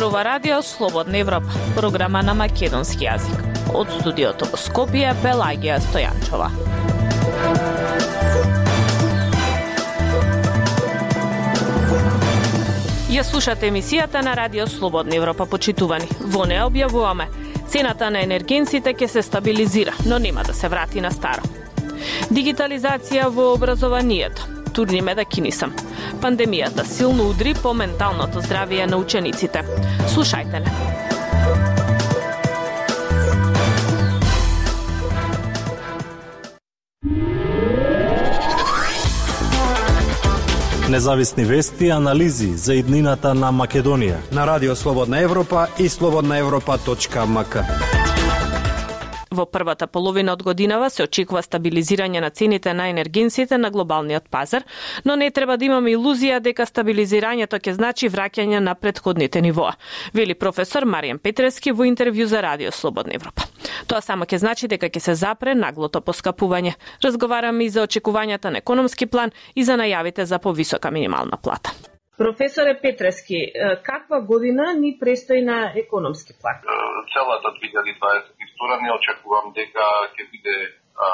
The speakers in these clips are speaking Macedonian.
Зборува радио Слободна Европа, програма на македонски јазик. Од студиото во Скопје, Пелагија Стојанчова. Ја слушате емисијата на Радио Слободна Европа, почитувани. Во не објавуваме. Цената на енергенците ќе се стабилизира, но нема да се врати на старо. Дигитализација во образованието. Турниме да кинисам. Пандемијата силно удри по менталното здравие на учениците. Слушајте не. Независни вести и анализи за иднината на Македонија на Радио Слободна Европа и слободнаевропа.мк. Во првата половина од годинава се очекува стабилизирање на цените на енергенците на глобалниот пазар, но не треба да имаме илузија дека стабилизирањето ќе значи враќање на предходните нивоа, вели професор Маријан Петрески во интервју за Радио Слободна Европа. Тоа само ќе значи дека ќе се запре наглото поскапување. Разговараме и за очекувањата на економски план и за најавите за повисока минимална плата. Професоре Петрески, каква година ни престои на економски план? Целата 2022 не очекувам дека ќе биде а,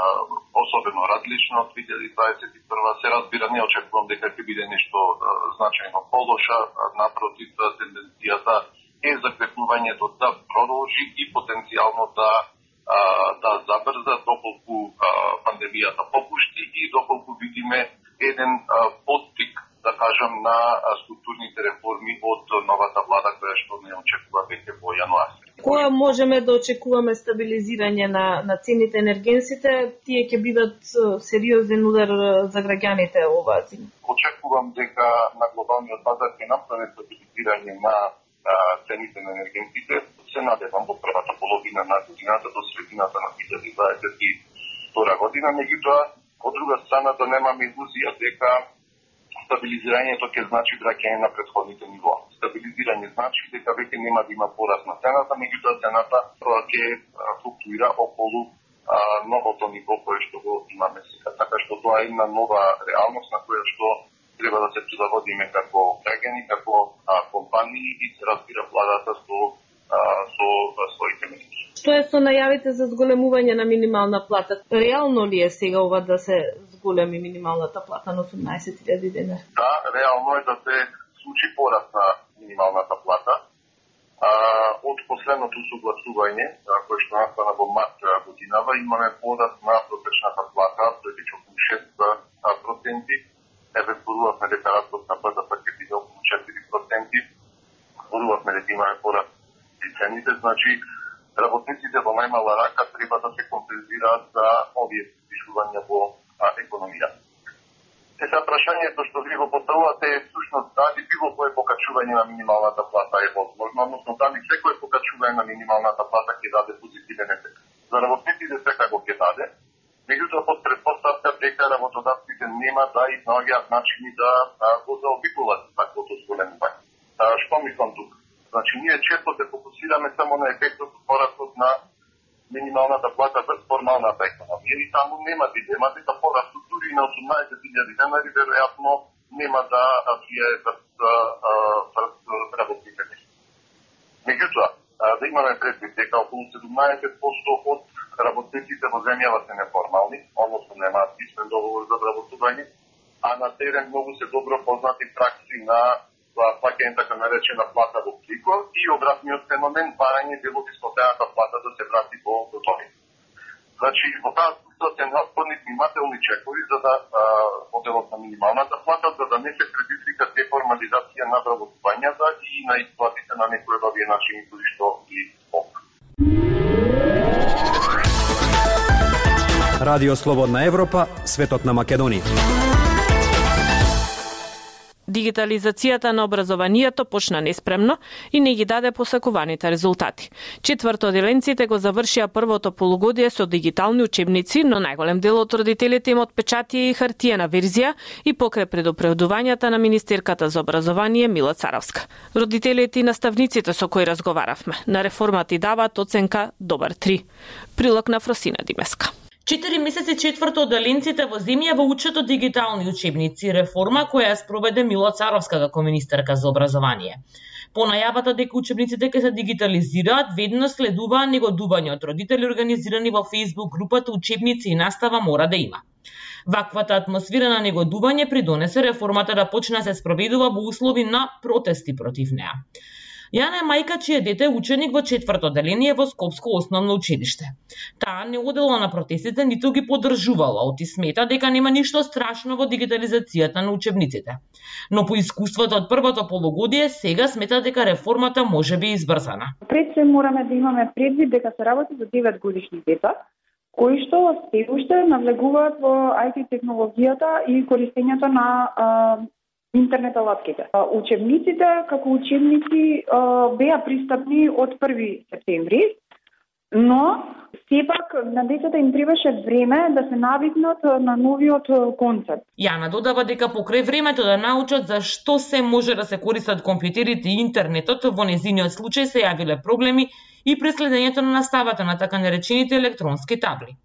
особено различно од 2021. Се разбира, не очекувам дека ќе биде нешто а, значајно полоша, напротив, тенденцијата е закрепнувањето да продолжи и потенцијално да а, да забрза доколку а, пандемијата попушти и доколку видиме еден а, подтик да кажам, на структурните реформи од новата влада која што не очекува веќе во јануари. Која можеме да очекуваме стабилизирање на, на цените енергенсите? Тие ќе бидат сериозен удар за граѓаните оваа зима. Очекувам дека на глобалниот пазар ќе направи стабилизирање на цените на енергенците. Се надевам во првата половина на годината до средината на 2022 година, меѓутоа од друга страна да немаме илузија дека стабилизирањето ќе значи враќање на предходните нивоа. Стабилизирање значи дека веќе нема да има пораст на цената, меѓутоа цената ќе флуктуира околу а, новото ниво кое што го имаме сега. Така што тоа е една нова реалност на која што треба да се прилагодиме како граѓани, како а, компании и се разбира владата со а, со своите мерки. Што е со најавите за зголемување на минимална плата? Реално ли е сега ова да се зголеми минималната плата на 18.000 денар? Да, реално е да се случи пораст на минималната плата. А, од последното согласување, кој што настана во март годинава, имаме пораст на протечната плата, преди околу 6 проценти. Еве зборувавме дека растот на БДП ќе биде околу 4 проценти. Зборувавме дека имаме пораст и цените, значи работниците во најмала рака треба да се компензираат за овие придвижувања во економија. Сега прашањето што ви го поставувате е всушност дали било кое покачување на минималната плата е возможно, односно дали секое покачување на минималната плата ќе даде позитивен ефект. За работниците секако ќе даде, меѓутоа под предпоставка дека работодавците нема да изнаоѓаат начини да, да го заобиколат таквото зголемување. Што мислам тука? Значи, ние често се фокусираме само на ефектот од порастот на минималната плата без формалната економија. И таму нема дилема дека порастот дури на 18.000 денари веројатно нема да влијае врз работните места. Меѓутоа, да имаме предвид дека околу 17% од работниците во земјава се неформални, односно немаат писмен договор за работување, а на терен многу се добро познати пракси на плаќање така наречена плата во клико и обратниот феномен барање дел од исплатената плата да се врати во готови. Значи, во таа се необходни внимателни чекови за да моделот на минималната плата, за да не се предизвика деформализација на вработувањата и на исплатите на некои од овие начини кои што ги спомнав. Радио Слободна Европа, светот на Македонија. Дигитализацијата на образованието почна неспремно и не ги даде посакуваните резултати. Четврто деленците го завршија првото полугодие со дигитални учебници, но најголем дел од родителите им отпечатија и хартиена верзија и покрај предупредувањата на Министерката за образование Мила Царовска. Родителите и наставниците со кои разговаравме на реформата и даваат оценка добар 3. Прилог на Фросина Димеска. Четири месеци четврто оддаленците во земја во учат од дигитални учебници, реформа која ја спроведе Мила Царовска како министерка за образование. По најавата дека учебниците ќе се дигитализираат, ведно следува негодување од родители организирани во Facebook групата Учебници и настава мора да има. Ваквата атмосфера на негодување придонесе реформата да почне да се спроведува во услови на протести против неа. Јана е мајка чие дете е ученик во четврто деление во Скопско основно училиште. Таа не одела на протестите, ниту ги поддржувала, оти смета дека нема ништо страшно во дигитализацијата на учебниците. Но по искуството од првото полугодие, сега смета дека реформата може би избрзана. Пред се мораме да имаме предвид дека се работи за 9 годишни деца, кои што се уште навлегуваат во IT технологијата и користењето на интернет алатките. Учебниците како учебници беа пристапни од 1 септември, но сепак на децата им требаше време да се навикнат на новиот концепт. Јана додава дека покрај времето да научат за што се може да се користат компјутерите и интернетот, во незиниот случај се јавиле проблеми и преследењето на наставата на така наречените електронски табли.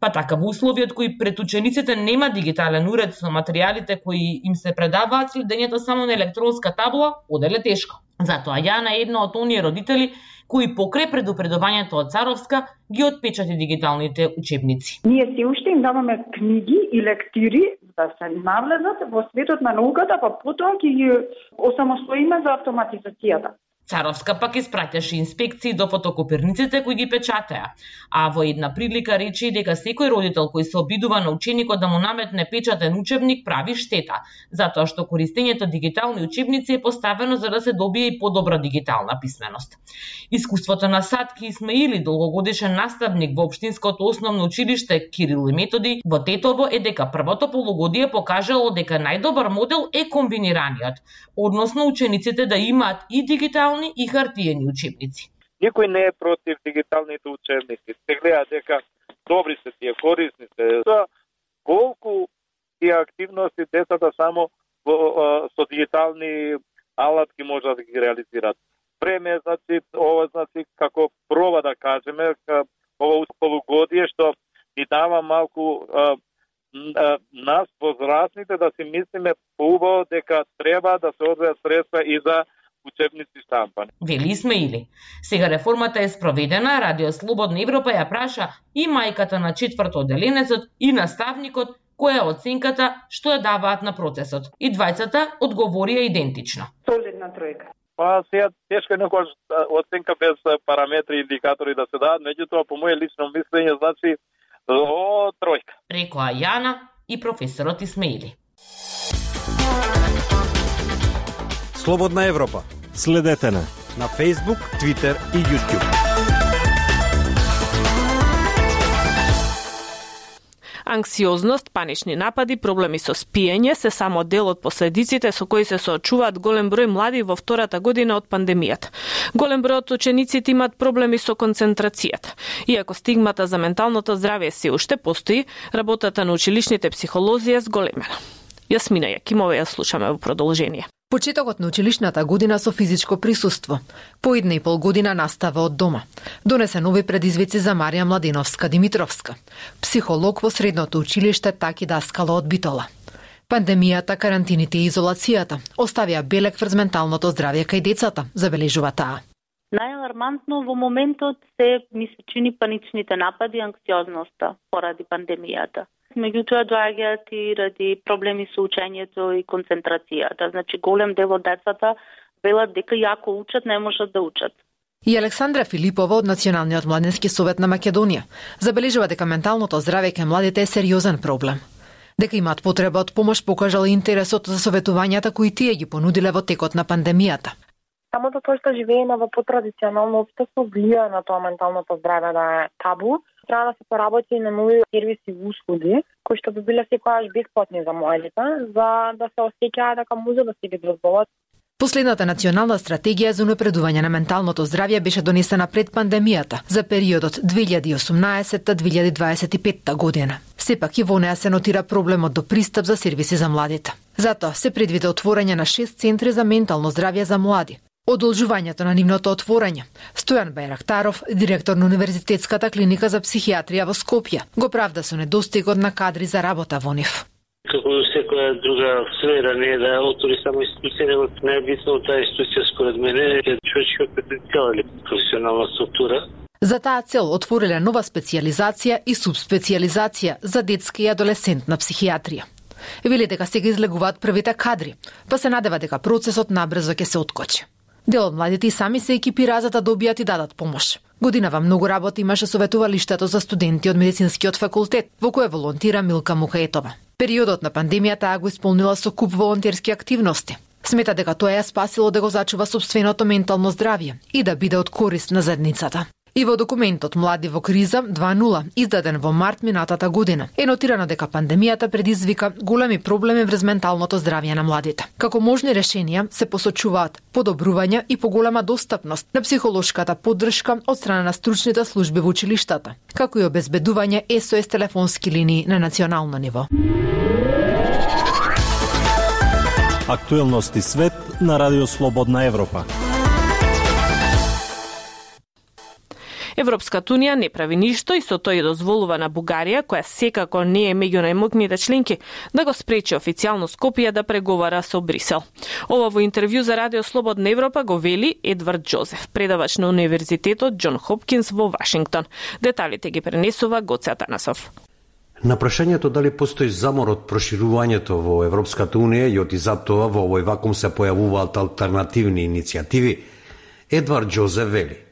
Па така во условиот кои пред учениците нема дигитален уред со материјалите кои им се предаваат, следењето само на електронска табла оделе тешко. Затоа Јана е една од оние родители кои покрај предупредувањето од Царовска ги отпечати дигиталните учебници. Ние се уште им даваме книги и лектири да се навлезат во светот на науката, па потоа ќе ги осамостоиме за автоматизацијата. Царовска пак испраќаше инспекции до фотокопирниците кои ги печатеа, а во една прилика рече дека секој родител кој се обидува на ученикот да му наметне печатен учебник прави штета, затоа што користењето дигитални учебници е поставено за да се добие и подобра дигитална писменост. Искуството на Садки Исмаили, долгогодишен наставник во Обштинското основно училиште Кирил и Методи во Тетово е дека првото полугодие покажало дека најдобар модел е комбинираниот, односно учениците да имаат и дигитални дигитални и хартиени учебници. Никој не е против дигиталните учебници. Се гледа дека добри се тие, корисни се. За колку тие активности децата само во, со дигитални алатки можат да ги реализираат. Време, значи, ова, значи, како проба да кажеме, ова полугодие што ни дава малку а, а, нас, возрастните, да си мислиме поубаво дека треба да се одвеат средства и за учебници штампани. Вели или. Сега реформата е спроведена, Радио Слободна Европа ја праша и мајката на четврто деленецот и наставникот која е оценката што ја даваат на процесот. И двајцата одговорија идентично. Солидна тројка. Па сега тешко е некојаш оценка без параметри и индикатори да се дадат, меѓутоа по моје лично мислење значи о тројка. Рекоа Јана и професорот Исмеили. Слободна Европа Следете на на Facebook, Twitter и YouTube. Анксиозност, панични напади, проблеми со спиење се само дел од последиците со кои се соочуваат голем број млади во втората година од пандемијата. Голем број од учениците имаат проблеми со концентрацијата. Иако стигмата за менталното здравје се уште постои, работата на училишните психолози е зголемена. Јасмина Јакимова ја слушаме во продолжение. Почетокот на училишната година со физичко присуство. По една и пол година настава од дома. Донесе нови предизвици за Марија Младиновска Димитровска, психолог во средното училиште Таки Даскала од Битола. Пандемијата, карантините и изолацијата оставија белек врз менталното здравје кај децата, забележува таа. Најалармантно во моментот се ми се чини паничните напади, анксиозноста поради пандемијата меѓутоа доаѓаат и ради проблеми со учењето и концентрацијата. Значи голем дел од децата велат дека јако учат, не можат да учат. И Александра Филипова од Националниот младенски совет на Македонија забележува дека менталното здравје кај младите е сериозен проблем. Дека имаат потреба од помош покажал интересот за советувањата кои тие ги понудиле во текот на пандемијата. Самото тоа што живееме во потрадиционално општество влија на тоа менталното здраве да е табу треба да се поработи и на нови сервиси и услуги, кои што би биле секојаш бесплатни за младите, за да се осеќаат дека може да се ги дозволат Последната национална стратегија за унапредување на менталното здравје беше донесена пред пандемијата за периодот 2018-2025 година. Сепак и во неа се нотира проблемот до пристап за сервиси за младите. Затоа се предвиде отворање на 6 центри за ментално здравје за млади, Одолжувањето на нивното отворање. Стојан Бајрактаров, директор на Универзитетската клиника за психијатрија во Скопје, го правда со недостигот на кадри за работа во нив. како секоја друга сфера не е да отвори само институција, него најбитно таа институција според мене е човечкиот потенцијал или професионална структура. За таа цел отвориле нова специализација и субспециализација за детска и адолесцентна психијатрија. Вели дека сега излегуваат првите кадри, па се надева дека процесот набрзо ќе се откочи. Дел од младите и сами се екипира за да добијат и дадат помош. Годинава многу работа имаше советувалиштето за студенти од медицинскиот факултет, во кое волонтира Милка Мукаетова. Периодот на пандемијата го исполнила со куп волонтерски активности. Смета дека тоа ја спасило да го зачува собственото ментално здравје и да биде од корист на заедницата. И во документот Млади во криза 2.0, издаден во март минатата година, е нотирано дека пандемијата предизвика големи проблеми врз менталното здравје на младите. Како можни решенија се посочуваат подобрување и поголема достапност на психолошката поддршка од страна на стручните служби во училиштата, како и обезбедување СОС телефонски линии на национално ниво. Актуелности свет на Радио Слободна Европа. Европската унија не прави ништо и со тој дозволува на Бугарија, која секако не е меѓу најмокните членки, да го спречи официјално Скопје да преговара со Брисел. Ова во интервју за Радио Слободна Европа го вели Едвард Джозеф, предавач на Универзитетот Џон Хопкинс во Вашингтон. Деталите ги пренесува Гоце Атанасов. На прашањето дали постои замор од проширувањето во Европската Унија и оти затоа во овој вакуум се појавуваат алтернативни иницијативи, Едвард Джозеф вели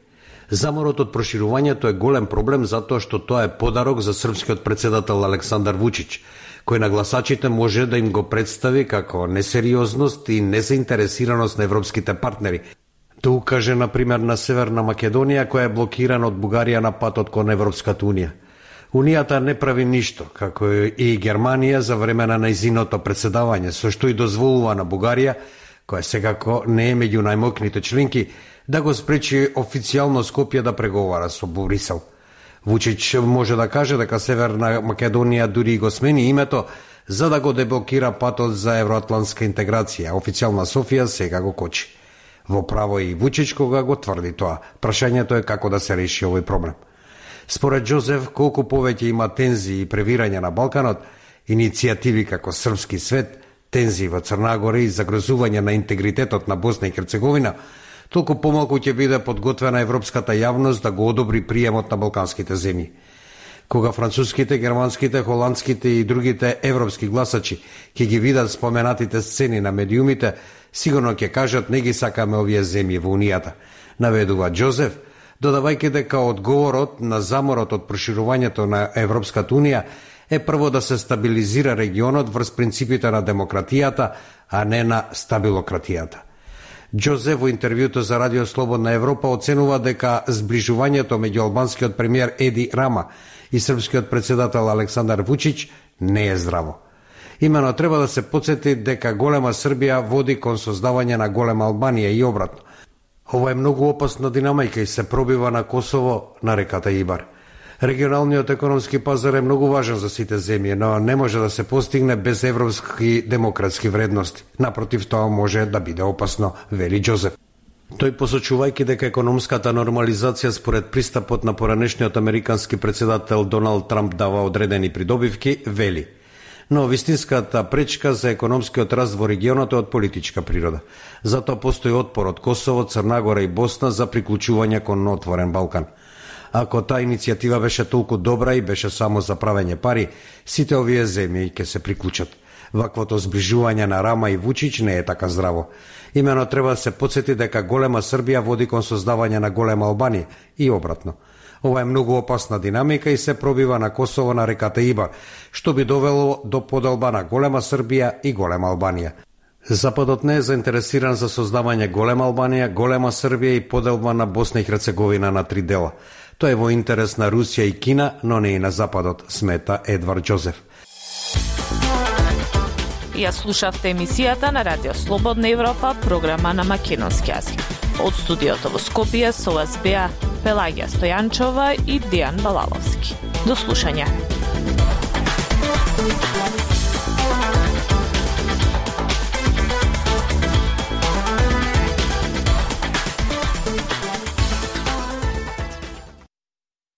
Заморот од проширувањето е голем проблем затоа што тоа е подарок за српскиот председател Александар Вучич, кој на гласачите може да им го представи како несериозност и незаинтересираност на европските партнери. Да укаже, на пример, на Северна Македонија, која е блокирана од Бугарија на патот кон Европската Унија. Унијата не прави ништо, како и Германија за време на најзиното председавање, со што и дозволува на Бугарија, која секако не е меѓу најмокните членки, да го спречи официјално Скопје да преговара со Борисел. Вучич може да каже дека Северна Македонија дури го смени името за да го деблокира патот за евроатлантска интеграција. Официјална Софија сега го кочи. Во право и Вучич кога го тврди тоа. Прашањето е како да се реши овој проблем. Според Джозеф, колку повеќе има тензии и превирање на Балканот, иницијативи како Српски свет, тензии во Црнагора и загрозување на интегритетот на Босна и Херцеговина, толку помалку ќе биде подготвена европската јавност да го одобри приемот на балканските земји. Кога француските, германските, холандските и другите европски гласачи ќе ги видат споменатите сцени на медиумите, сигурно ќе кажат не ги сакаме овие земји во Унијата, наведува Джозеф, додавајќи дека одговорот на заморот од проширувањето на Европската Унија е прво да се стабилизира регионот врз принципите на демократијата, а не на стабилократијата. Джозе во интервјуто за Радио Слободна Европа оценува дека зближувањето меѓу албанскиот премиер Еди Рама и српскиот председател Александар Вучич не е здраво. Имено треба да се подсети дека голема Србија води кон создавање на голема Албанија и обратно. Ова е многу опасна динамика и се пробива на Косово на реката Ибар. Регионалниот економски пазар е многу важен за сите земји, но не може да се постигне без европски демократски вредности. Напротив, тоа може да биде опасно, вели Джозеф. Тој посочувајќи дека економската нормализација според пристапот на поранешниот американски председател Доналд Трамп дава одредени придобивки, вели. Но вистинската пречка за економскиот раст во регионот е од политичка природа. Затоа постои отпор од Косово, Црнагора и Босна за приклучување кон отворен Балкан – Ако таа иницијатива беше толку добра и беше само за правење пари, сите овие земји ќе се приклучат. Ваквото зближување на Рама и Вучич не е така здраво. Имено треба да се подсети дека голема Србија води кон создавање на голема Албанија и обратно. Ова е многу опасна динамика и се пробива на Косово на реката Иба, што би довело до поделба на голема Србија и голема Албанија. Западот не е заинтересиран за создавање голема Албанија, голема Србија и поделба на Босна и Херцеговина на три дела. Тоа е во интерес на Русија и Кина, но не и на Западот, смета Едвард Джозеф. Ја слушавте емисијата на Радио Слободна Европа, програма на македонски јазик. Од студиото во Скопје со вас беа Пелагија Стојанчова и Дијан Балаловски. До слушање.